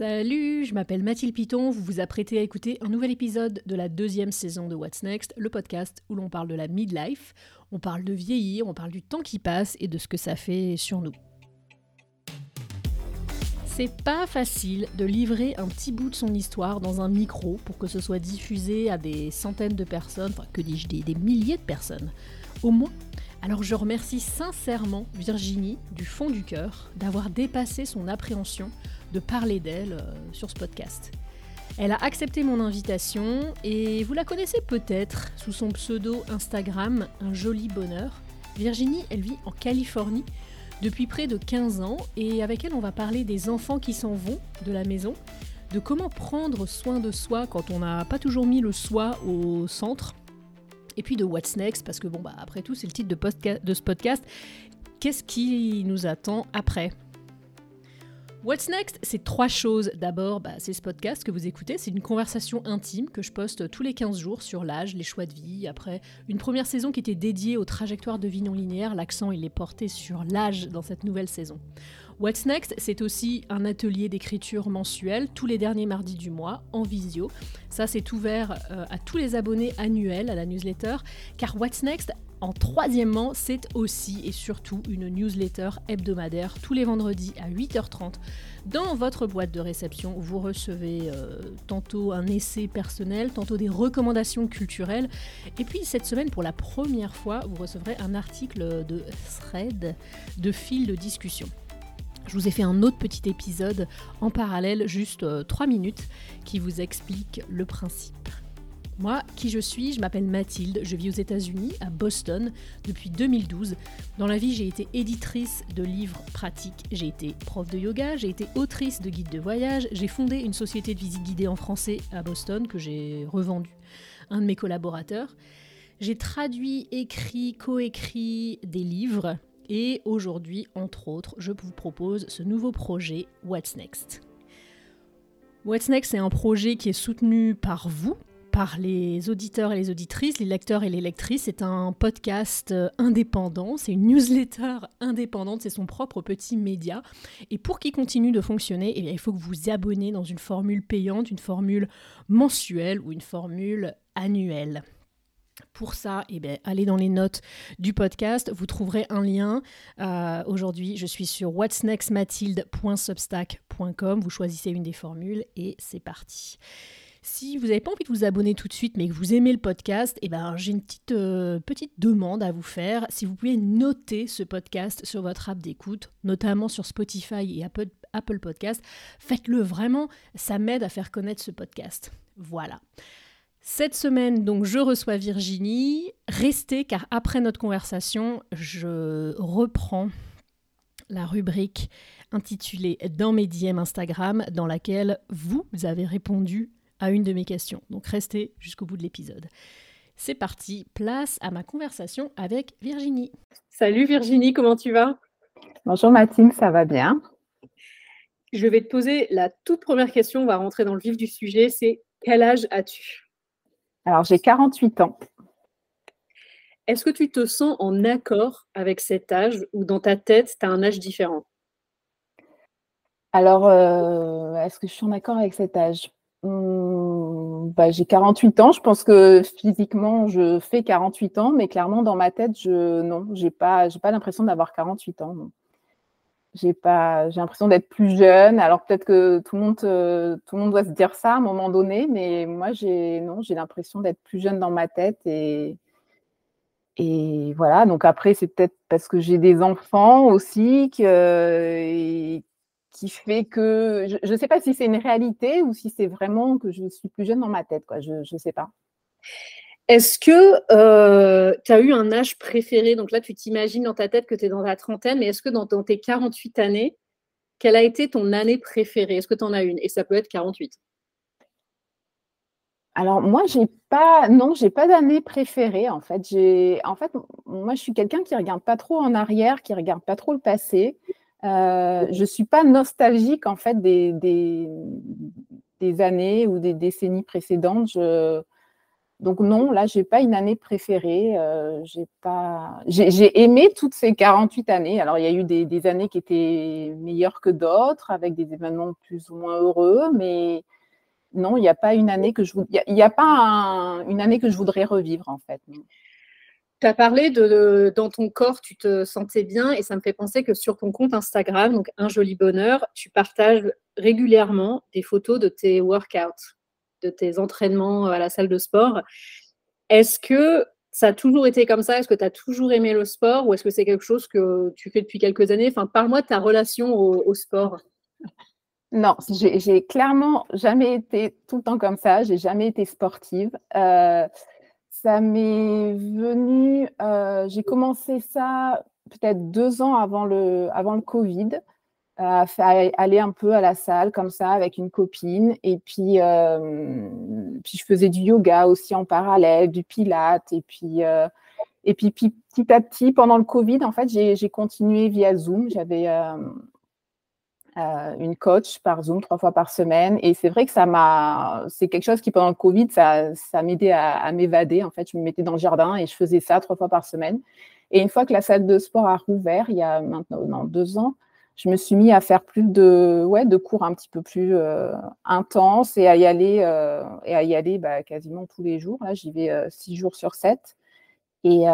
Salut, je m'appelle Mathilde Piton, vous vous apprêtez à écouter un nouvel épisode de la deuxième saison de What's Next, le podcast où l'on parle de la midlife, on parle de vieillir, on parle du temps qui passe et de ce que ça fait sur nous. C'est pas facile de livrer un petit bout de son histoire dans un micro pour que ce soit diffusé à des centaines de personnes, enfin que dis-je, des, des milliers de personnes. Au moins, alors je remercie sincèrement Virginie du fond du cœur d'avoir dépassé son appréhension de parler d'elle euh, sur ce podcast. Elle a accepté mon invitation et vous la connaissez peut-être sous son pseudo Instagram Un joli bonheur. Virginie, elle vit en Californie depuis près de 15 ans et avec elle on va parler des enfants qui s'en vont de la maison, de comment prendre soin de soi quand on n'a pas toujours mis le soi au centre et puis de What's Next, parce que bon, bah, après tout, c'est le titre de, de ce podcast. Qu'est-ce qui nous attend après? What's Next, c'est trois choses. D'abord, bah, c'est ce podcast que vous écoutez. C'est une conversation intime que je poste tous les 15 jours sur l'âge, les choix de vie. Après, une première saison qui était dédiée aux trajectoires de vie non linéaires. L'accent, il est porté sur l'âge dans cette nouvelle saison. What's Next, c'est aussi un atelier d'écriture mensuel tous les derniers mardis du mois en visio. Ça, c'est ouvert euh, à tous les abonnés annuels à la newsletter, car What's Next, en troisièmement, c'est aussi et surtout une newsletter hebdomadaire tous les vendredis à 8h30. Dans votre boîte de réception, vous recevez euh, tantôt un essai personnel, tantôt des recommandations culturelles. Et puis cette semaine, pour la première fois, vous recevrez un article de thread, de fil de discussion. Je vous ai fait un autre petit épisode en parallèle, juste 3 euh, minutes, qui vous explique le principe. Moi, qui je suis Je m'appelle Mathilde, je vis aux États-Unis, à Boston, depuis 2012. Dans la vie, j'ai été éditrice de livres pratiques, j'ai été prof de yoga, j'ai été autrice de guides de voyage, j'ai fondé une société de visite guidée en français à Boston que j'ai revendue un de mes collaborateurs. J'ai traduit, écrit, coécrit des livres et aujourd'hui, entre autres, je vous propose ce nouveau projet What's Next? What's Next, c'est un projet qui est soutenu par vous, par les auditeurs et les auditrices, les lecteurs et les lectrices. C'est un podcast euh, indépendant, c'est une newsletter indépendante, c'est son propre petit média. Et pour qu'il continue de fonctionner, eh il faut que vous vous abonnez dans une formule payante, une formule mensuelle ou une formule annuelle. Pour ça, eh bien, allez dans les notes du podcast, vous trouverez un lien. Euh, aujourd'hui, je suis sur whatsnextmathilde.substack.com. Vous choisissez une des formules et c'est parti. Si vous n'avez pas envie de vous abonner tout de suite, mais que vous aimez le podcast, eh ben, j'ai une petite, euh, petite demande à vous faire. Si vous pouvez noter ce podcast sur votre app d'écoute, notamment sur Spotify et Apple, Apple Podcast, faites-le vraiment. Ça m'aide à faire connaître ce podcast. Voilà. Cette semaine, donc, je reçois Virginie. Restez, car après notre conversation, je reprends la rubrique intitulée Dans mes DM Instagram, dans laquelle vous avez répondu à une de mes questions. Donc, restez jusqu'au bout de l'épisode. C'est parti, place à ma conversation avec Virginie. Salut Virginie, comment tu vas? Bonjour Mathilde, ça va bien? Je vais te poser la toute première question, on va rentrer dans le vif du sujet, c'est quel âge as-tu? Alors, j'ai 48 ans. Est-ce que tu te sens en accord avec cet âge ou dans ta tête, tu as un âge différent? Alors, euh, est-ce que je suis en accord avec cet âge? Hmm, bah, J'ai 48 ans. Je pense que physiquement, je fais 48 ans, mais clairement, dans ma tête, je non, je n'ai pas, pas l'impression d'avoir 48 ans. J'ai pas, j'ai l'impression d'être plus jeune. Alors peut-être que tout le monde, euh, tout le monde doit se dire ça à un moment donné, mais moi j'ai non, j'ai l'impression d'être plus jeune dans ma tête et et voilà. Donc après c'est peut-être parce que j'ai des enfants aussi que qui fait que je ne sais pas si c'est une réalité ou si c'est vraiment que je suis plus jeune dans ma tête. Quoi. Je ne sais pas. Est-ce que euh, tu as eu un âge préféré? Donc là, tu t'imagines dans ta tête que tu es dans la trentaine, mais est-ce que dans, tes 48 années, quelle a été ton année préférée? Est-ce que tu en as une? Et ça peut être 48. Alors moi, j'ai pas, non, j'ai pas d'année préférée en fait. J'ai, en fait, moi, je suis quelqu'un qui regarde pas trop en arrière, qui regarde pas trop le passé. Euh, je suis pas nostalgique en fait des, années ou des décennies précédentes. Je, donc non, là, j'ai pas une année préférée. j'ai pas, j'ai aimé toutes ces 48 années. Alors il y a eu des, années qui étaient meilleures que d'autres, avec des événements plus ou moins heureux, mais non, il n'y a pas une année que je, il a, pas une année que je voudrais revivre en fait. Tu as parlé de, dans ton corps, tu te sentais bien et ça me fait penser que sur ton compte Instagram, donc un joli bonheur, tu partages régulièrement des photos de tes workouts, de tes entraînements à la salle de sport. Est-ce que ça a toujours été comme ça? Est-ce que tu as toujours aimé le sport ou est-ce que c'est quelque chose que tu fais depuis quelques années? Enfin, parle-moi de ta relation au, sport. Non, j'ai clairement jamais été tout le temps comme ça. J'ai jamais été sportive. Euh, ça m'est venu, euh, j'ai commencé ça peut-être deux ans avant le, avant le Covid, à aller un peu à la salle comme ça avec une copine. Et puis, euh, puis je faisais du yoga aussi en parallèle, du pilates. Et puis, euh, et puis, petit à petit, pendant le Covid, en fait, j'ai continué via Zoom. J'avais euh, une coach par Zoom trois fois par semaine. Et c'est vrai que ça m'a, c'est quelque chose qui pendant le Covid, ça, ça m'aidait à, m'évader. En fait, je me mettais dans le jardin et je faisais ça trois fois par semaine. Et une fois que la salle de sport a rouvert, il y a maintenant deux ans, je me suis mis à faire plus de, ouais, de cours un petit peu plus euh, intenses et à y aller, euh, et à y aller bah, quasiment tous les jours. Là, j'y vais six jours sur sept. Et,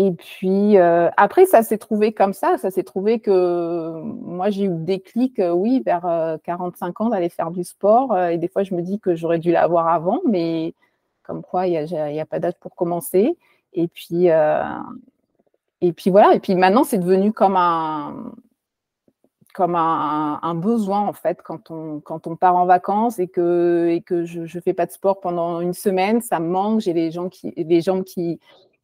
et puis euh, après, ça s'est trouvé comme ça. Ça s'est trouvé que moi, j'ai eu des clics, euh, oui, vers 45 euh, ans d'aller faire du sport. et des fois, je me dis que j'aurais dû l'avoir avant, mais comme quoi, il n'y a, pas d'âge pour commencer. Et puis, et puis voilà. Et puis maintenant, c'est devenu comme un comme un, besoin en fait quand on, quand on part en vacances et que, et que je ne fais pas de sport pendant une semaine, ça me manque, j'ai les, gens qui,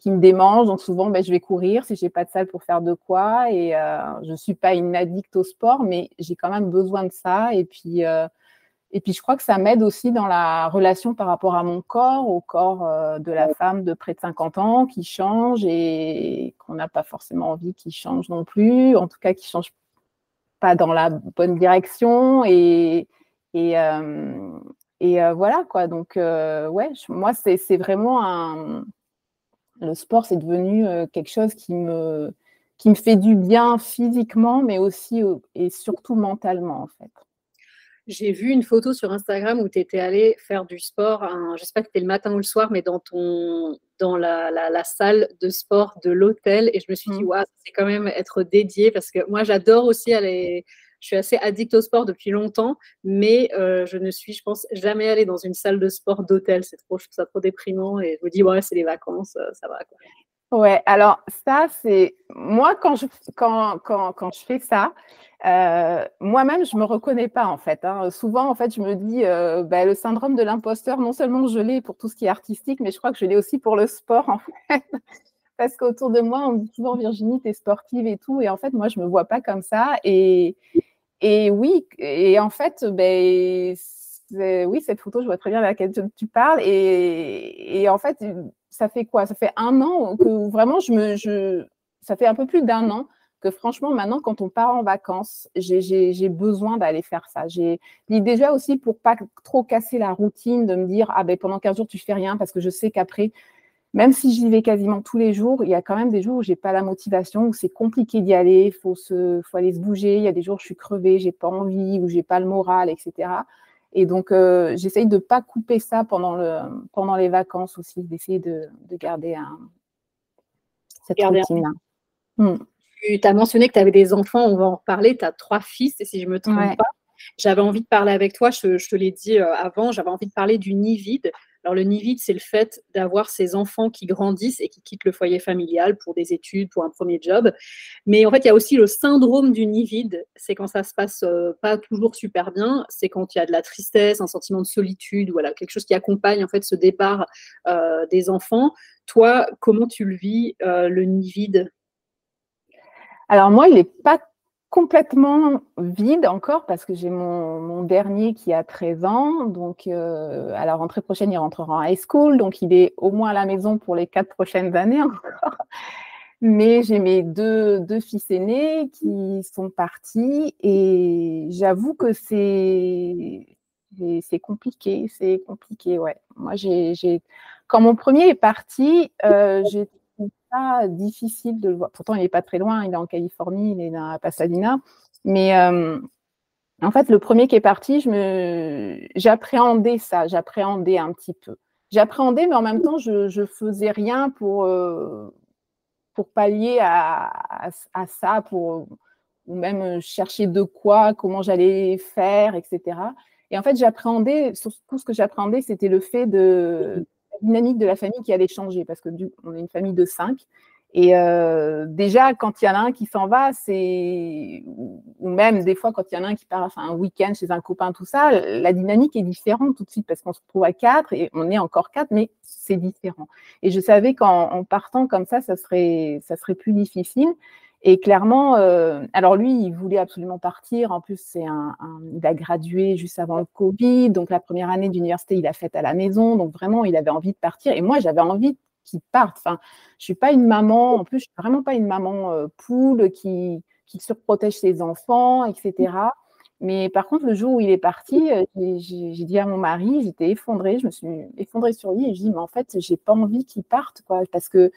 qui me démange. Donc souvent, ben, je vais courir si j'ai pas de salle pour faire de quoi. Et euh, je suis pas une addict au sport, mais j'ai quand même besoin de ça. Et puis, euh, et puis je crois que ça m'aide aussi dans la relation par rapport à mon corps, au corps euh, de la femme de près de 50 ans qui change et qu'on n'a pas forcément envie qu'il change non plus. En tout cas, qui change pas dans la bonne direction. Et, et, et voilà quoi. Donc ouais, moi c'est vraiment un le sport, c'est devenu euh, quelque chose qui me, qui me fait du bien physiquement, mais aussi et surtout mentalement, en fait. J'ai vu une photo sur Instagram où tu étais allé faire du sport, je sais pas si c'était le matin ou le soir, mais dans, ton, dans la, la, salle de sport de l'hôtel. Et je me suis dit, mmh. c'est quand même être dédié parce que moi, j'adore aussi aller, je suis assez addict au sport depuis longtemps, mais euh, je ne suis, je pense, jamais allée dans une salle de sport d'hôtel. C'est trop, je trouve ça trop déprimant et je me dis, ouais, c'est les vacances, euh, ça va. Quoi. Ouais, alors ça, c'est moi quand je, quand, quand, quand je fais ça, euh, moi-même, je me reconnais pas en fait. Hein. Souvent, en fait, je me dis, bah, le syndrome de l'imposteur, non seulement je l'ai pour tout ce qui est artistique, mais je crois que je l'ai aussi pour le sport en fait. Parce qu'autour de moi, on me dit souvent Virginie, tu es sportive et tout. Et en fait, moi, je me vois pas comme ça. Et, et oui, et en fait, ben, oui, cette photo, je vois très bien laquelle tu parles. Et, en fait, ça fait quoi? Ça fait un an que vraiment, je me, je, ça fait un peu plus d'un an que franchement, maintenant, quand on part en vacances, j'ai besoin d'aller faire ça. J'ai déjà aussi pour pas trop casser la routine, de me dire, ah ben pendant 15 jours, tu fais rien, parce que je sais qu'après, même si j'y vais quasiment tous les jours, il y a quand même des jours où j'ai pas la motivation, où c'est compliqué d'y aller, il faut, se, faut aller se bouger. Il y a des jours où je suis crevée, j'ai pas envie, où j'ai pas le moral, etc. Et donc, euh, j'essaye de pas couper ça pendant, le, pendant les vacances aussi, d'essayer de, de, garder un, cette routine-là. Hmm. Tu as mentionné que tu avais des enfants, on va en reparler, tu as trois fils, et si je me trompe pas, j'avais envie de parler avec toi, je, je te l'ai dit euh, avant, j'avais envie de parler du nid vide. Alors, le nid vide, c'est le fait d'avoir ces enfants qui grandissent et qui quittent le foyer familial pour des études, pour un premier job. Mais en fait, il y a aussi le syndrome du nid vide. C'est quand ça se passe euh, pas toujours super bien. C'est quand il y a de la tristesse, un sentiment de solitude, voilà, quelque chose qui accompagne en fait ce départ euh, des enfants. Toi, comment tu le vis, euh, le nid vide alors moi, il n'est pas complètement vide encore parce que j'ai mon, dernier qui a 13 ans. Donc, euh, à la rentrée prochaine, il rentrera en high school. Donc, il est au moins à la maison pour les quatre prochaines années encore. Mais j'ai mes deux, deux fils aînés qui sont partis et j'avoue que c'est c'est compliqué, c'est compliqué, ouais. Moi, j'ai, quand mon premier est parti, euh, j'ai trouvé difficile de le voir. Pourtant, il n'est pas très loin, il est en Californie, il est à Pasadena. Mais euh, en fait, le premier qui est parti, j'appréhendais ça, j'appréhendais un petit peu. J'appréhendais, mais en même temps, je ne faisais rien pour, euh, pour pallier à, à, ça, pour ou même chercher de quoi, comment j'allais faire, etc. Et en fait, j'appréhendais, tout ce que j'appréhendais, c'était le fait de la dynamique de la famille qui allait changer, parce que on est une famille de cinq. Et euh, déjà, quand il y en a un qui s'en va, c'est ou même des fois quand il y en a un qui part un week-end chez un copain, tout ça, la dynamique est différente tout de suite parce qu'on se retrouve à quatre et on est encore quatre, mais c'est différent. Et je savais qu'en partant comme ça, ça serait, ça serait plus difficile. Et clairement, euh, alors lui, il voulait absolument partir. En plus, c'est un, il a gradué juste avant le Covid. Donc, la première année d'université, il a fait à la maison. Donc, vraiment, il avait envie de partir. Et moi, j'avais envie qu'il parte. Enfin, je suis pas une maman, en plus, je suis vraiment pas une maman euh, poule qui, qui surprotège ses enfants, etc. Mais par contre, le jour où il est parti, euh, j'ai dit à mon mari, j'étais effondrée, je me suis effondrée sur lui et je dis, mais en fait, j'ai pas envie qu'il parte, quoi, parce que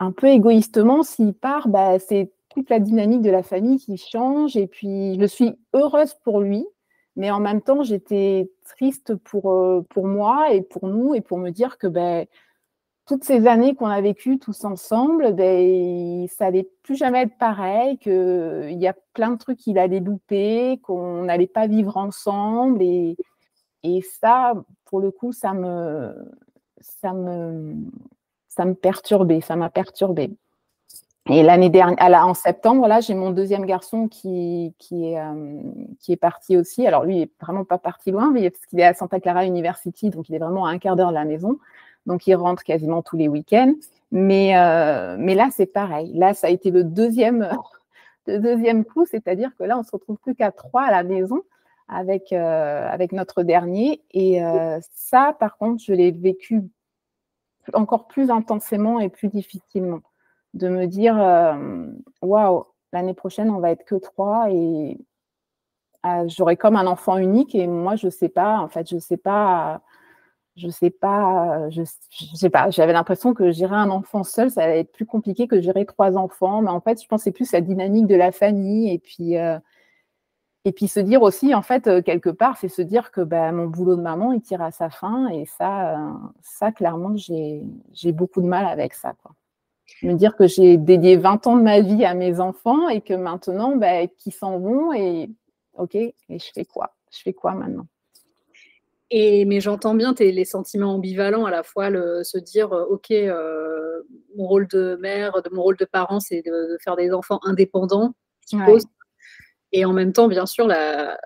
un peu égoïstement, s'il part, bah, c'est toute la dynamique de la famille qui change. Et puis, je suis heureuse pour lui, mais en même temps, j'étais triste pour, euh, pour moi et pour nous et pour me dire que ben, toutes ces années qu'on a vécues tous ensemble, ça n'allait plus jamais être pareil, qu'il y a plein de trucs qu'il allait louper, qu'on n'allait pas vivre ensemble. Et, et ça, pour le coup, ça me, ça me, ça me perturbait, ça m'a perturbé. Et l'année dernière, en septembre, là, j'ai mon deuxième garçon qui, qui, est, euh, qui est parti aussi. Alors, lui, il n'est vraiment pas parti loin, mais parce qu'il est à Santa Clara University, donc il est vraiment à un quart d'heure de la maison. Donc, il rentre quasiment tous les week-ends. Mais, euh, mais là, c'est pareil. Là, ça a été le deuxième, le deuxième coup, c'est-à-dire que là, on se retrouve plus qu'à trois à la maison avec, euh, avec notre dernier. Et ça, par contre, je l'ai vécu encore plus intensément et plus difficilement. De me dire, euh, waouh, l'année prochaine, on va être que trois et euh, j'aurai comme un enfant unique et moi, je sais pas, en fait, je sais pas, je sais pas, je, sais pas, j'avais l'impression que gérer un enfant seul, ça allait être plus compliqué que gérer trois enfants, mais en fait, je pensais plus à la dynamique de la famille et puis. Euh, et puis se dire aussi, en fait, euh, quelque part, c'est se dire que ben, mon boulot de maman, il tire à sa fin. Et ça, euh, ça clairement, j'ai beaucoup de mal avec ça. Quoi. Me dire que j'ai dédié 20 ans de ma vie à mes enfants et que maintenant, ben, qu'ils s'en vont et OK, et je fais quoi? Je fais quoi maintenant? Et, mais j'entends bien les sentiments ambivalents, à la fois le, se dire, euh, OK, mon rôle de mère, de mon rôle de parent, c'est de, faire des enfants indépendants, je suppose, et en même temps, bien sûr, la,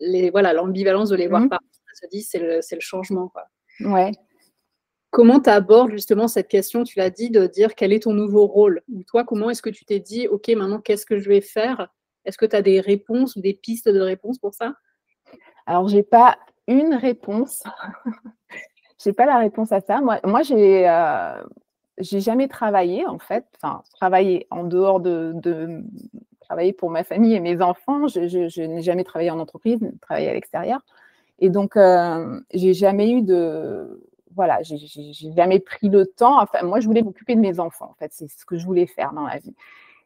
les, voilà, l'ambivalence de les voir mmh. partir, se dit, c'est le, c'est le changement. Quoi. Ouais. Comment tu abordes justement cette question, tu l'as dit, de dire quel est ton nouveau rôle Ou toi, comment est-ce que tu t'es dit, OK, maintenant, qu'est-ce que je vais faire? Est-ce que tu as des réponses ou des pistes de réponse pour ça? Alors, j'ai pas une réponse. j'ai pas la réponse à ça. Moi, moi j'ai, euh, j'ai jamais travaillé, en fait, enfin, travaillé en dehors de, de travaillé pour ma famille et mes enfants. Je, n'ai jamais travaillé en entreprise, travaillé à l'extérieur. Et donc, euh, j'ai jamais eu de. Voilà, j'ai jamais pris le temps. Enfin, moi, je voulais m'occuper de mes enfants, en fait. C'est ce que je voulais faire dans la vie.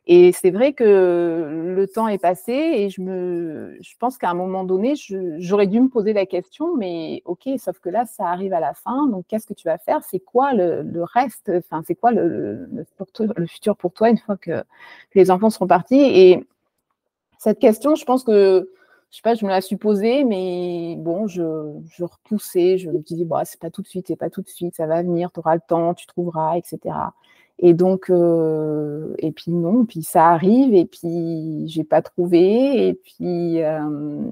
Et c'est vrai que le temps est passé et je, me, je pense qu'à un moment donné, j'aurais dû me poser la question, mais ok, sauf que là, ça arrive à la fin, donc qu'est-ce que tu vas faire? C'est quoi le, reste? Enfin, c'est quoi le, le, futur pour toi une fois que, les enfants seront partis? Et cette question, je pense que, je sais pas, je me la suis posée, mais bon, je, je repoussais, je me disais, bon, c'est pas tout de suite, c'est pas tout de suite, ça va venir, tu auras le temps, tu trouveras, etc. Et donc, euh, et puis non, puis ça arrive, et puis j'ai pas trouvé, et puis, euh,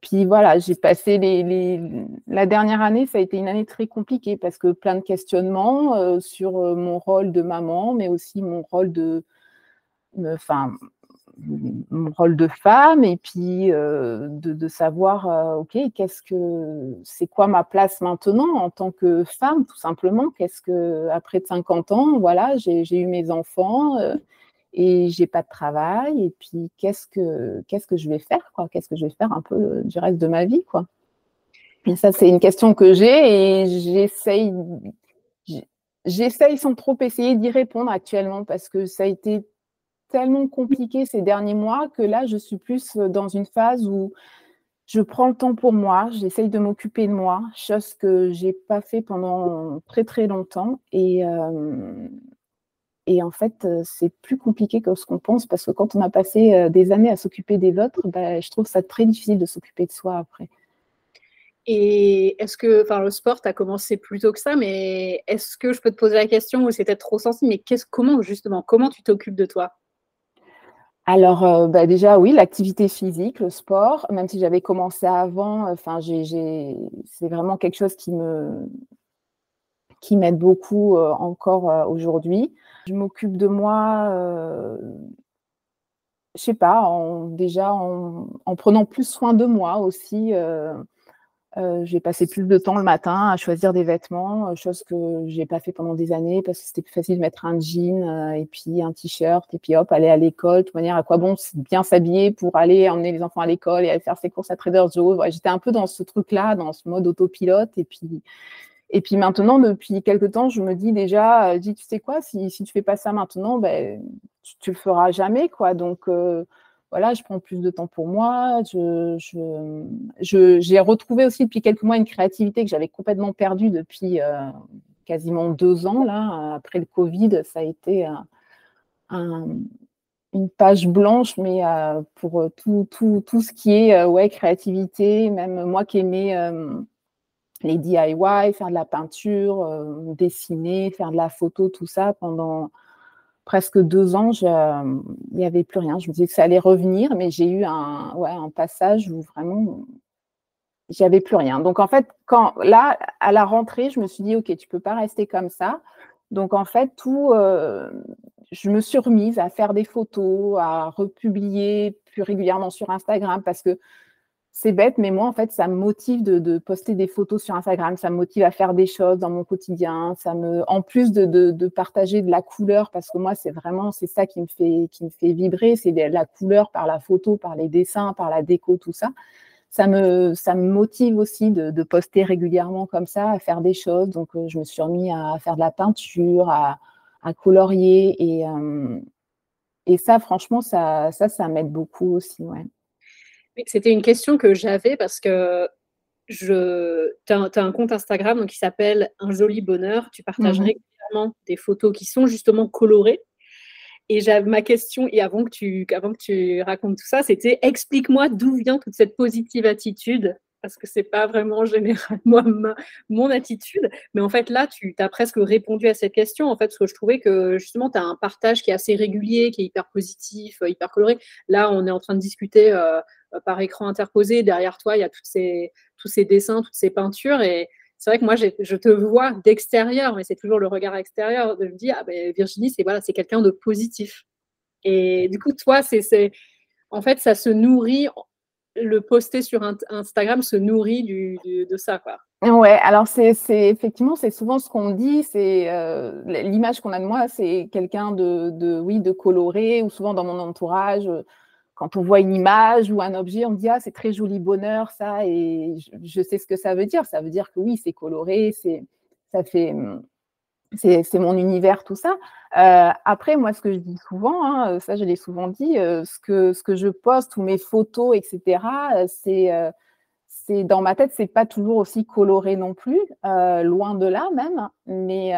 puis voilà, j'ai passé les, la dernière année, ça a été une année très compliquée parce que plein de questionnements euh, sur mon rôle de maman, mais aussi mon rôle de, enfin, mon rôle de femme et puis euh, de, savoir, euh, ok, qu'est-ce que c'est quoi ma place maintenant en tant que femme, tout simplement? Qu'est-ce que après 50 ans, voilà, j'ai eu mes enfants euh, et j'ai pas de travail. Et puis, qu'est-ce que, que je vais faire, quoi? Qu'est-ce que je vais faire un peu du reste de ma vie, quoi? Ça, c'est une question que j'ai et j'essaye, j'essaye sans trop essayer d'y répondre actuellement parce que ça a été tellement compliqué ces derniers mois que là, je suis plus dans une phase où je prends le temps pour moi, j'essaye de m'occuper de moi, chose que j'ai pas fait pendant très très longtemps. Et, euh, et en fait, c'est plus compliqué que ce qu'on pense parce que quand on a passé euh, des années à s'occuper des autres, bah, je trouve ça très difficile de s'occuper de soi après. Et est-ce que, enfin, le sport, a commencé plus tôt que ça, mais est-ce que je peux te poser la question ou c'est peut-être trop sensible, mais comment justement, comment tu t'occupes de toi? Alors, euh, bah, déjà, oui, l'activité physique, le sport, même si j'avais commencé avant, enfin, c'est vraiment quelque chose qui m'aide beaucoup euh, encore euh, aujourd'hui. Je m'occupe de moi, je sais pas, déjà en, prenant plus soin de moi aussi. Euh, j'ai passé plus de temps le matin à choisir des vêtements, euh, chose que j'ai pas fait pendant des années parce que c'était plus facile de mettre un jean euh, et puis un t-shirt et puis hop, aller à l'école. De toute manière, à quoi bon bien s'habiller pour aller emmener les enfants à l'école et aller faire ses courses à Trader Joe's. J'étais un peu dans ce truc-là, dans ce mode autopilote. Et puis, et puis maintenant, depuis quelques temps, je me dis déjà, tu sais quoi, si, si tu fais pas ça maintenant, ben, tu, tu le feras jamais. quoi. Donc, voilà, je prends plus de temps pour moi. j'ai retrouvé aussi depuis quelques mois une créativité que j'avais complètement perdue depuis euh, quasiment deux ans. Là, après le Covid, ça a été une page blanche, mais euh, pour tout, tout, tout, ce qui est euh, ouais, créativité, même moi qui aimais les DIY, faire de la peinture, dessiner, faire de la photo, tout ça pendant presque deux ans, il n'y avait plus rien. Je me disais que ça allait revenir, mais j'ai eu un passage où vraiment, j'avais plus rien. Donc, en fait, quand là, à la rentrée, je me suis dit, OK, tu peux pas rester comme ça. Donc, en fait, tout, euh, je me suis remise à faire des photos, à republier plus régulièrement sur Instagram parce que c'est bête, mais moi, en fait, ça me motive de, poster des photos sur Instagram, ça me motive à faire des choses dans mon quotidien, ça me, en plus de, partager de la couleur, parce que moi, c'est vraiment, c'est ça qui me fait, qui me fait vibrer, c'est la couleur par la photo, par les dessins, par la déco, tout ça. Ça me, ça me motive aussi de, poster régulièrement comme ça, à faire des choses. Donc, euh, je me suis remis à faire de la peinture, à, colorier, et, euh, et ça, franchement, ça, ça, ça m'aide beaucoup aussi, ouais. C'était une question que j'avais parce que je, tu as, un compte Instagram qui s'appelle Un joli bonheur. Tu partages mmh régulièrement des photos qui sont justement colorées. Et ma question, et avant que tu, avant que tu racontes tout ça, c'était explique-moi d'où vient toute cette positive attitude parce que c'est pas vraiment généralement mon attitude. Mais en fait, là, tu as presque répondu à cette question. En fait, parce que je trouvais que justement, tu as un partage qui est assez régulier, qui est hyper positif, euh, hyper coloré. Là, on est en train de discuter euh, par écran interposé. Derrière toi, il y a ces, tous ces dessins, toutes ces peintures. Et c'est vrai que moi, je te vois d'extérieur, mais c'est toujours le regard extérieur de me dire, ah ben, Virginie, c'est voilà, c'est quelqu'un de positif. Et du coup, toi, c'est en fait, ça se nourrit le poster sur Instagram se nourrit de ça. Quoi. Ouais, alors c'est effectivement, c'est souvent ce qu'on dit, c'est euh, l'image qu'on a de moi, c'est quelqu'un de, oui, de coloré, ou souvent dans mon entourage, quand on voit une image ou un objet, on dit ah c'est très joli bonheur ça, et je, sais ce que ça veut dire. Ça veut dire que oui, c'est coloré, c'est ça fait c'est mon univers, tout ça. Euh, après, moi, ce que je dis souvent, hein, euh, ça je l'ai souvent dit, euh, ce, que, ce que je poste ou mes photos, etc., c'est c'est dans ma tête, c'est pas toujours aussi coloré non plus, loin de là même. Mais,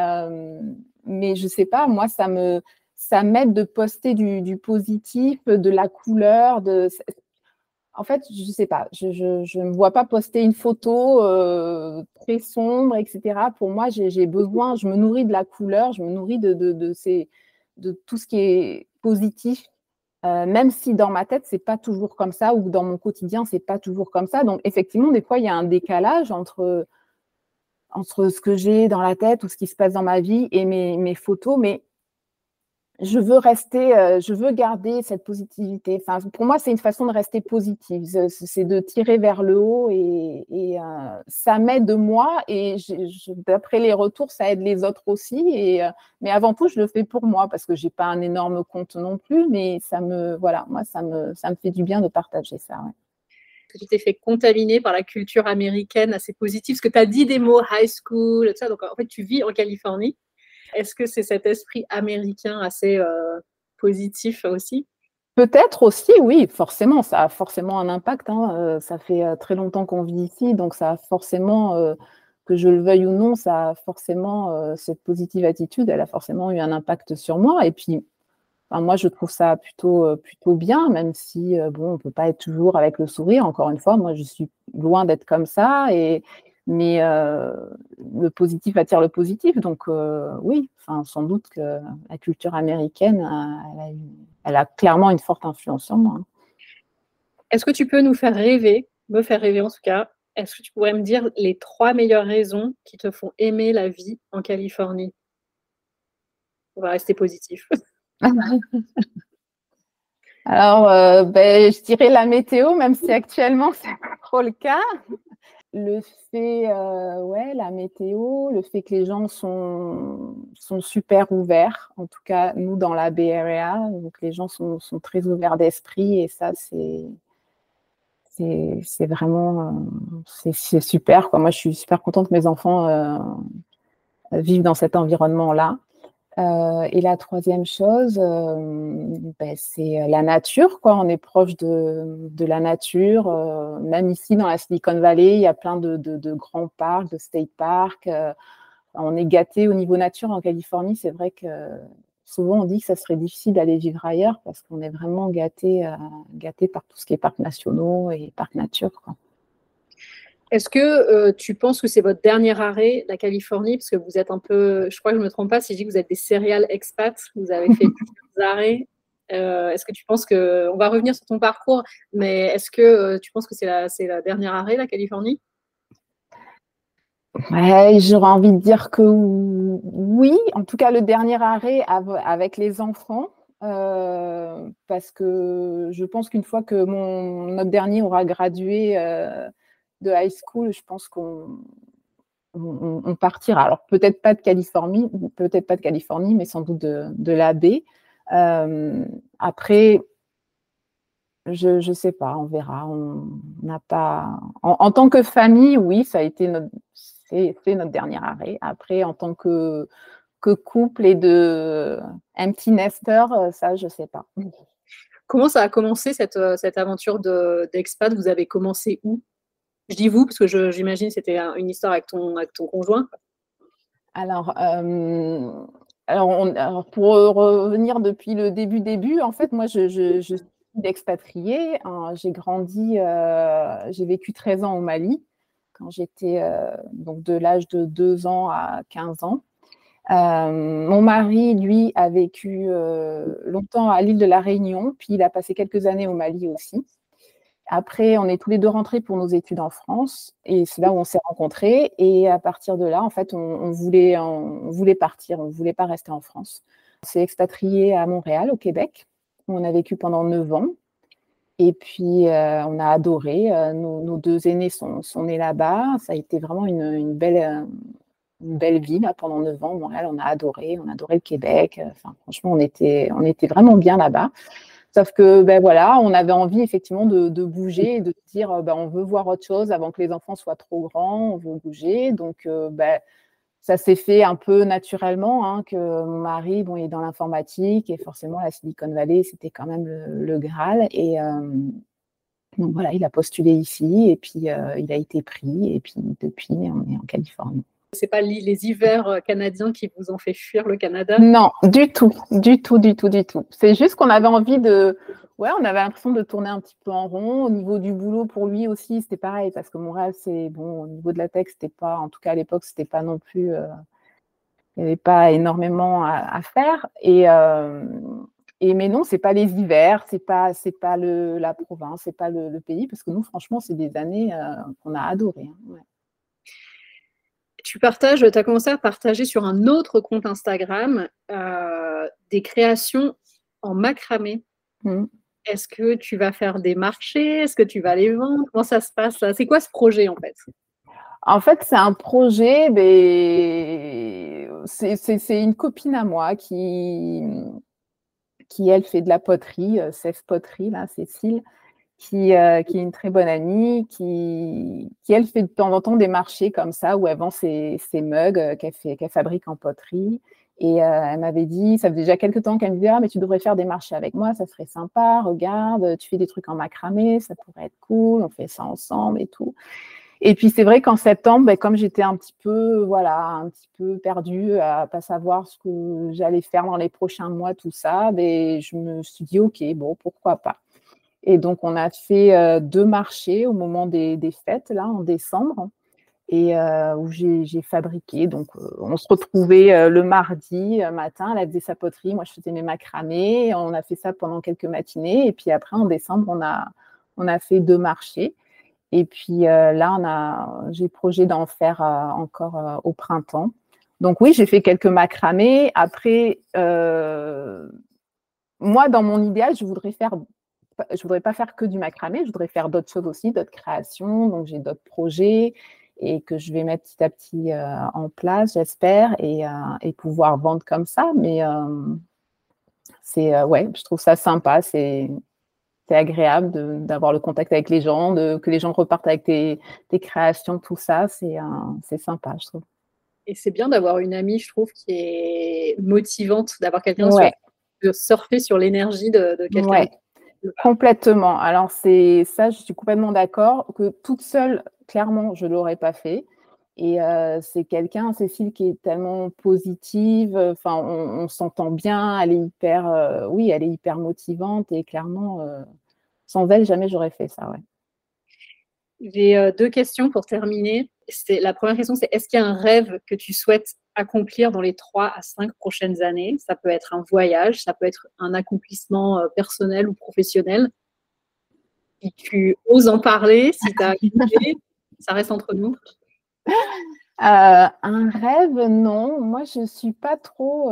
mais je sais pas, moi, ça me ça m'aide de poster du, positif, de la couleur, de en fait, je ne sais pas, je ne vois pas poster une photo euh, très sombre, etc. Pour moi, j'ai besoin, je me nourris de la couleur, je me nourris de, de, de, tout ce qui est positif, euh, même si dans ma tête, ce n'est pas toujours comme ça, ou dans mon quotidien, ce n'est pas toujours comme ça. Donc, effectivement, des fois, il y a un décalage entre, entre ce que j'ai dans la tête ou ce qui se passe dans ma vie et mes, mes photos, mais je veux rester, euh, je veux garder cette positivité. Enfin, pour moi, c'est une façon de rester positive. C'est de tirer vers le haut et, euh, ça m'aide moi et d'après les retours, ça aide les autres aussi. Et, euh, mais avant tout, je le fais pour moi parce que j'ai pas un énorme compte non plus, mais ça me, voilà, moi, ça me, ça me fait du bien de partager ça. tu t'es fait contaminer par la culture américaine assez positive, parce que tu as dit des mots high school, tout ça. Donc, en fait, tu vis en Californie. Est-ce que c'est cet esprit américain assez euh, positif aussi? Peut-être aussi, oui, forcément, ça a forcément un impact. Hein. Euh, ça fait euh, très longtemps qu'on vit ici, donc ça a forcément, que je le veuille ou non, ça a forcément, cette positive attitude, elle a forcément eu un impact sur moi. Et puis, moi, je trouve ça plutôt, plutôt bien, même si, bon, on ne peut pas être toujours avec le sourire. Encore une fois, moi, je suis loin d'être comme ça. Mais euh, le positif attire le positif. Donc euh, oui, enfin, sans doute que la culture américaine, elle a, clairement une forte influence sur moi. Est-ce que tu peux nous faire rêver, me faire rêver en tout cas, est-ce que tu pourrais me dire les trois meilleures raisons qui te font aimer la vie en Californie? On va rester positif. Alors, euh, ben, je dirais la météo, même si actuellement, c'est pas trop le cas le fait, euh, ouais, la météo, le fait que les gens sont, super ouverts, en tout cas nous dans la Area, donc les gens sont, très ouverts d'esprit et ça c'est c'est vraiment euh, c'est super quoi. Moi je suis super contente que mes enfants euh, vivent dans cet environnement là. Euh, et la troisième chose, euh, ben, c'est la nature. Quoi. On est proche de, la nature. Euh, même ici, dans la Silicon Valley, il y a plein de, grands parcs, de state parks. on est gâté au niveau nature en Californie. C'est vrai que souvent, on dit que ça serait difficile d'aller vivre ailleurs parce qu'on est vraiment gâté, par tout ce qui est parcs nationaux et parcs nature. Est-ce que euh, tu penses que c'est votre dernier arrêt, la Californie, parce que vous êtes un peu, je crois que je ne me trompe pas si je dis que vous êtes des céréales expats, vous avez fait plusieurs arrêts. Euh, est-ce que tu penses que, on va revenir sur ton parcours, mais est-ce que euh, tu penses que c'est la, c'est la dernière arrêt, la Californie? Ouais, j'aurais envie de dire que oui, en tout cas le dernier arrêt avec les enfants. parce que je pense qu'une fois que mon, notre dernier aura gradué, de high school, je pense qu'on on, partira. Alors peut-être pas de Californie, peut-être pas de Californie, mais sans doute de, de la baie. Euh, après, je ne sais pas, on verra. On n'a pas. En, tant que famille, oui, ça a été notre, c'est, notre dernier arrêt. Après, en tant que, que couple et de empty nester, ça, je ne sais pas. Comment ça a commencé cette, cette aventure d'expat? Vous avez commencé où? Je dis vous parce que j'imagine que c'était une histoire avec ton, conjoint. Alors, euh, alors, pour revenir depuis le début, début, en fait, moi, je, suis expatriée. Hein. j'ai grandi, euh, j'ai vécu 13 ans au Mali quand j'étais euh, de l'âge de 2 ans à 15 ans. mon mari, lui, a vécu longtemps à l'île de la Réunion, puis il a passé quelques années au Mali aussi. Après, on est tous les deux rentrés pour nos études en France et c'est là où on s'est rencontrés. Et à partir de là, en fait, on, voulait, on voulait partir, on ne voulait pas rester en France. On s'est expatrié à Montréal, au Québec, où on a vécu pendant neuf ans. Et puis, euh, on a adoré. Euh, nos, deux aînés sont, nés là-bas. Ça a été vraiment une, belle, une belle vie pendant neuf ans. Montréal, on a adoré. On a adoré le Québec. Enfin, franchement, on était, on était vraiment bien là-bas. Sauf que, ben voilà, on avait envie effectivement de, bouger et de dire, ben, on veut voir autre chose avant que les enfants soient trop grands, on veut bouger. Donc, euh, ben, ça s'est fait un peu naturellement, hein, que mon mari, bon, il est dans l'informatique et forcément la Silicon Valley, c'était quand même le, Graal. Et euh, donc voilà, il a postulé ici et puis euh, il a été pris et puis depuis, on est en Californie. C'est pas les hivers euh, canadiens qui vous ont fait fuir le Canada? Non, du tout, du tout, du tout, du tout. C'est juste qu'on avait envie de. Ouais, on avait l'impression de tourner un petit peu en rond. Au niveau du boulot, pour lui aussi, c'était pareil, parce que mon rêve, c'est. Bon, au niveau de la tech, c'était pas. En tout cas, à l'époque, c'était pas non plus. Euh, il n'y avait pas énormément à, faire. Et. Euh, et mais non, c'est pas les hivers, c'est pas c'est pas le, la province, c'est pas le, pays, parce que nous, franchement, c'est des années qu'on a adorées. Hein, tu partages, tu as commencé à partager sur un autre compte Instagram euh, des créations en macramé. Mmh. Est-ce que tu vas faire des marchés? Est-ce que tu vas les vendre? Comment ça se passe C'est quoi ce projet en fait? En fait, c'est un projet, mais c'est une copine à moi qui, qui, elle, fait de la poterie, euh, Cesse Poterie, là, Cécile. Euh, qui, est une très bonne amie, qui, elle fait de temps en temps des marchés comme ça où elle vend ses, mugs euh, qu'elle fabrique en poterie. Et euh, elle m'avait dit, ça fait déjà quelques temps qu'elle me disait, ah, mais tu devrais faire des marchés avec moi, ça serait sympa, regarde, tu fais des trucs en macramé, ça pourrait être cool, on fait ça ensemble et tout. Et puis c'est vrai qu'en septembre, ben, comme j'étais un petit peu, voilà, un petit peu perdue à pas savoir ce que j'allais faire dans les prochains mois, tout ça, ben, je me suis dit, ok, bon, pourquoi pas. Et donc, on a fait euh, deux marchés au moment des, fêtes, là, en décembre, et euh, où j'ai fabriqué. Donc, euh, on se retrouvait le mardi matin, elle faisait sa moi je faisais mes macramés. On a fait ça pendant quelques matinées. Et puis après, en décembre, on a, on a fait deux marchés. Et puis là, on a, j'ai projet d'en faire encore au printemps. Donc oui, j'ai fait quelques macramés. Après, moi, dans mon idéal, je voudrais faire je voudrais pas faire que du macramé, je voudrais faire d'autres choses aussi, d'autres créations. Donc, j'ai d'autres projets et que je vais mettre petit à petit euh, en place, j'espère, et, euh, et, pouvoir vendre comme ça. Mais euh, c'est, ouais, je trouve ça sympa. C'est, agréable d'avoir le contact avec les gens, de, que les gens repartent avec tes, tes créations, tout ça. C'est, sympa, je trouve. Et c'est bien d'avoir une amie, je trouve, qui est motivante, d'avoir quelqu'un ouais. de surfer sur l'énergie de, de quelqu'un. Complètement. Alors, c'est ça, je suis complètement d'accord que toute seule, clairement, je ne l'aurais pas fait. Et euh, c'est quelqu'un, Cécile, qui est tellement positive. On, s'entend bien. Elle est hyper, euh, oui, elle est hyper motivante. Et clairement, euh, sans elle, jamais j'aurais fait ça. Ouais. J'ai deux questions pour terminer. La première question, c'est est-ce qu'il y a un rêve que tu souhaites accomplir dans les trois à cinq prochaines années Ça peut être un voyage, ça peut être un accomplissement personnel ou professionnel. Si tu oses en parler, si tu as idée, ça reste entre nous. un rêve, non. Moi, je ne suis pas trop.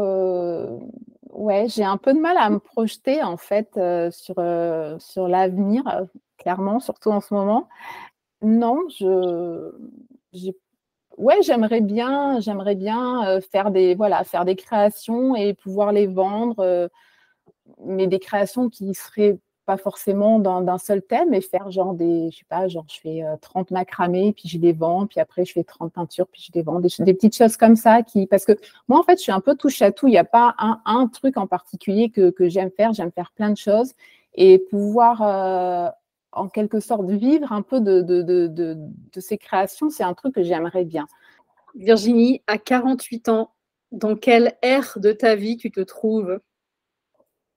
Ouais, j'ai un peu de mal à me projeter en fait sur, sur l'avenir, clairement, surtout en ce moment. Non, je ouais, j'aimerais bien j'aimerais bien, faire des voilà, faire des créations et pouvoir les vendre, mais des créations qui seraient pas forcément d'un seul thème et faire genre des je sais pas, genre je fais, 30 macramés, puis je les vends, puis après je fais 30 peintures, puis je les vends. Des petites choses comme ça qui parce que moi, en fait, je suis un peu touche à tout. Il n'y a pas un truc en particulier que j'aime faire. J'aime faire plein de choses et pouvoir, en quelque sorte vivre un peu de, de, ces créations, c'est un truc que j'aimerais bien. Virginie, à 48 ans, dans quelle ère de ta vie tu te trouves?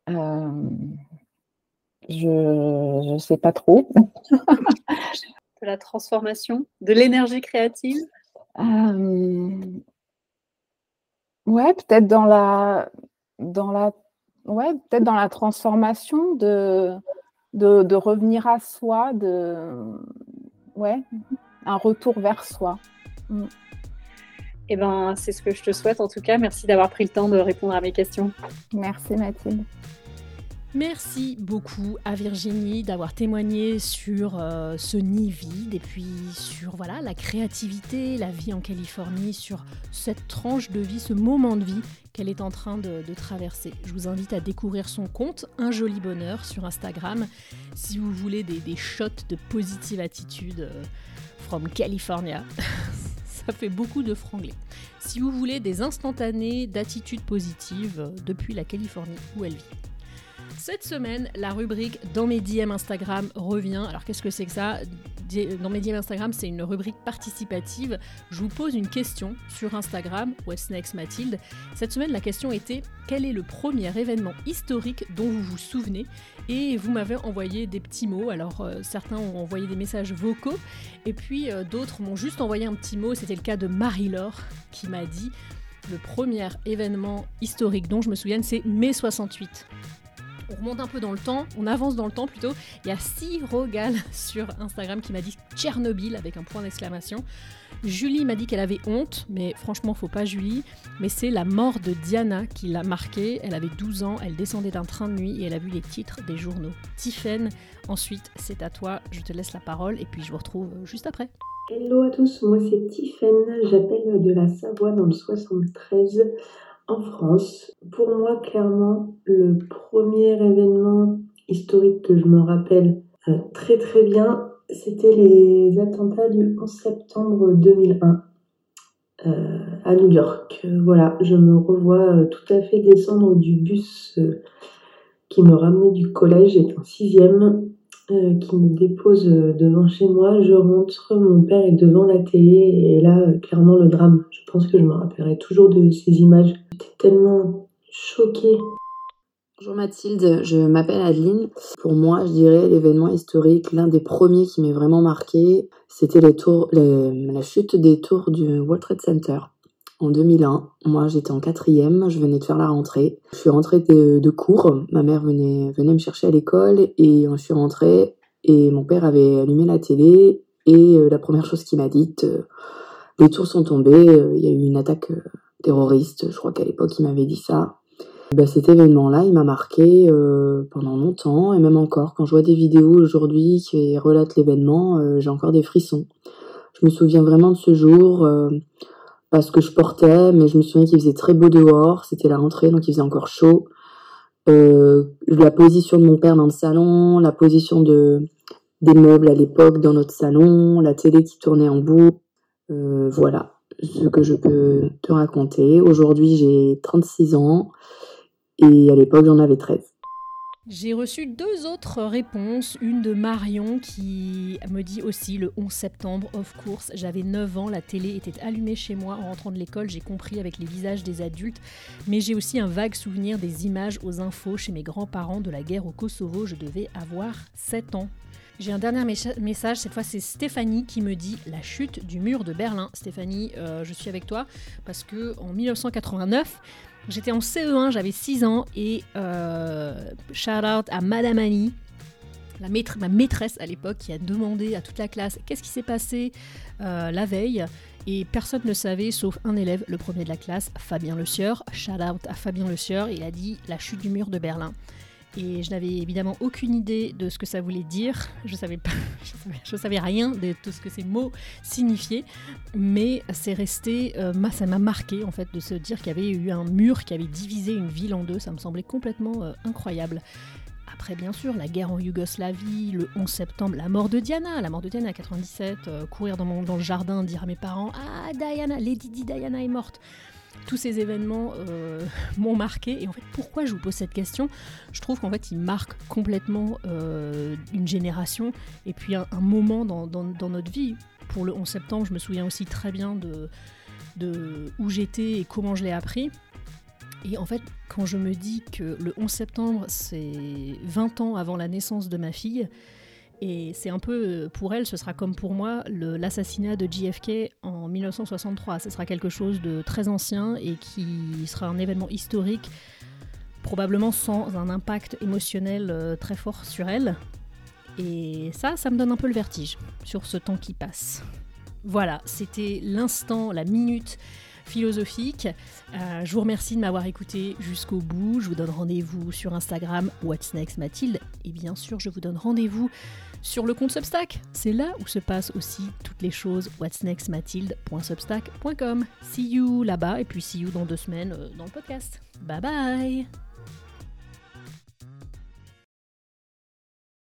Euh, Je ne sais pas trop. de la transformation, de l'énergie créative? Euh, Ouais, peut-être dans la, dans la, ouais, peut-être dans la transformation de de, revenir à soi, de ouais, un retour vers soi. Mm. Eh ben, c'est ce que je te souhaite en tout cas. Merci d'avoir pris le temps de répondre à mes questions. Merci Mathilde. Merci beaucoup à Virginie d'avoir témoigné sur euh, ce nid vide et puis sur voilà la créativité, la vie en Californie, sur cette tranche de vie, ce moment de vie qu'elle est en train de, traverser. Je vous invite à découvrir son compte Un joli bonheur sur Instagram si vous voulez des, shots de positive attitude euh, from California. Ça fait beaucoup de franglais. Si vous voulez des instantanés d'attitude positive euh, depuis la Californie où elle vit. Cette semaine, la rubrique Dans mes DM Instagram revient. Alors qu'est-ce que c'est que ça? Dans mes DM Instagram, c'est une rubrique participative. Je vous pose une question sur Instagram, What's Next Mathilde. Cette semaine, la question était quel est le premier événement historique dont vous vous souvenez? Et vous m'avez envoyé des petits mots. Alors euh, certains ont envoyé des messages vocaux et puis euh, d'autres m'ont juste envoyé un petit mot. C'était le cas de Marie-Laure qui m'a dit le premier événement historique dont je me souviens, c'est mai 68. On remonte un peu dans le temps, on avance dans le temps plutôt. Il y a Sirogal sur Instagram qui m'a dit Tchernobyl avec un point d'exclamation. Julie m'a dit qu'elle avait honte, mais franchement, faut pas Julie. Mais c'est la mort de Diana qui l'a marquée. Elle avait 12 ans, elle descendait d'un train de nuit et elle a vu les titres des journaux. Tiffen, ensuite, c'est à toi, je te laisse la parole et puis je vous retrouve juste après. Hello à tous, moi c'est Tiffen, j'appelle de la Savoie dans le 73 en France. Pour moi, clairement, le premier événement historique que je me rappelle euh, très très bien, c'était les attentats du 11 septembre 2001 euh, à New York. voilà, je me revois euh, tout à fait descendre du bus qui me ramenait du collège, j'étais en sixième, qui me dépose devant chez moi. Je rentre, mon père est devant la télé et là, clairement, le drame. Je pense que je me rappellerai toujours de ces images. Tellement choquée. Bonjour Mathilde, je m'appelle Adeline. Pour moi, je dirais l'événement historique, l'un des premiers qui m'est vraiment marqué, c'était la chute des tours du World Trade Center en 2001. Moi, j'étais en quatrième, je venais de faire la rentrée. Je suis rentrée de, cours, ma mère venait, venait me chercher à l'école et je suis rentrée et mon père avait allumé la télé et euh, la première chose qu'il m'a dite, euh, les tours sont tombées, euh, il y a eu une attaque terroriste, je crois qu'à l'époque il m'avait dit ça. Bah, cet événement-là, il m'a marqué euh, pendant longtemps et même encore. Quand je vois des vidéos aujourd'hui qui relatent l'événement, euh, j'ai encore des frissons. Je me souviens vraiment de ce jour euh, parce que je portais, mais je me souviens qu'il faisait très beau dehors. C'était la rentrée, donc il faisait encore chaud. la position de mon père dans le salon, la position de des meubles à l'époque dans notre salon, la télé qui tournait en bout. voilà ce que je peux te raconter. Aujourd'hui, j'ai 36 ans. Et à l'époque, j'en avais 13. J'ai reçu deux autres réponses. Une de Marion qui me dit aussi le 11 septembre, of course. J'avais 9 ans, la télé était allumée chez moi en rentrant de l'école. J'ai compris avec les visages des adultes. Mais j'ai aussi un vague souvenir des images aux infos chez mes grands-parents de la guerre au Kosovo. Je devais avoir 7 ans. J'ai un dernier message, cette fois c'est Stéphanie qui me dit la chute du mur de Berlin. Stéphanie, euh, je suis avec toi parce que en 1989, J'étais en CE1, j'avais 6 ans et euh, shout out à Madame Annie, ma maîtresse à l'époque, qui a demandé à toute la classe qu'est-ce qui s'est passé euh, la veille? Et personne ne savait, sauf un élève, le premier de la classe, Fabien Le Sieur. Shout out à Fabien Le Sieur. Il a dit la chute du mur de Berlin. Et je n'avais évidemment aucune idée de ce que ça voulait dire. Je savais pas, je savais, rien de tout ce que ces mots signifiaient. Mais c'est resté, euh, ça m'a marqué en fait de se dire qu'il y avait eu un mur qui avait divisé une ville en deux. Ça me semblait complètement euh, incroyable. Après, bien sûr, la guerre en Yougoslavie, le 11 septembre, la mort de Diana, la mort de Diana à 97, euh, courir dans, dans, le jardin, dire à mes parents Ah, Diana, Lady Di Diana est morte tous ces événements euh, m'ont marqué. Et en fait, pourquoi je vous pose cette question? Je trouve qu'en fait, ils marquent complètement euh, une génération et puis un, moment dans, notre vie. Pour le 11 septembre, je me souviens aussi très bien de, de où j'étais et comment je l'ai appris. Et en fait, quand je me dis que le 11 septembre, c'est 20 ans avant la naissance de ma fille, et c'est un peu, euh, pour elle, ce sera comme pour moi, l'assassinat de JFK en 1963. Ce sera quelque chose de très ancien et qui sera un événement historique, probablement sans un impact émotionnel euh, très fort sur elle. Et ça, ça me donne un peu le vertige sur ce temps qui passe. Voilà, c'était l'instant, la minute philosophique. Euh, je vous remercie de m'avoir écouté jusqu'au bout. Je vous donne rendez-vous sur Instagram, What's Next Mathilde. Et bien sûr, je vous donne rendez-vous sur le compte Substack. C'est là où se passent aussi toutes les choses whatsnextmathilde.substack.com. See you là-bas et puis see you dans deux semaines euh, dans le podcast. Bye bye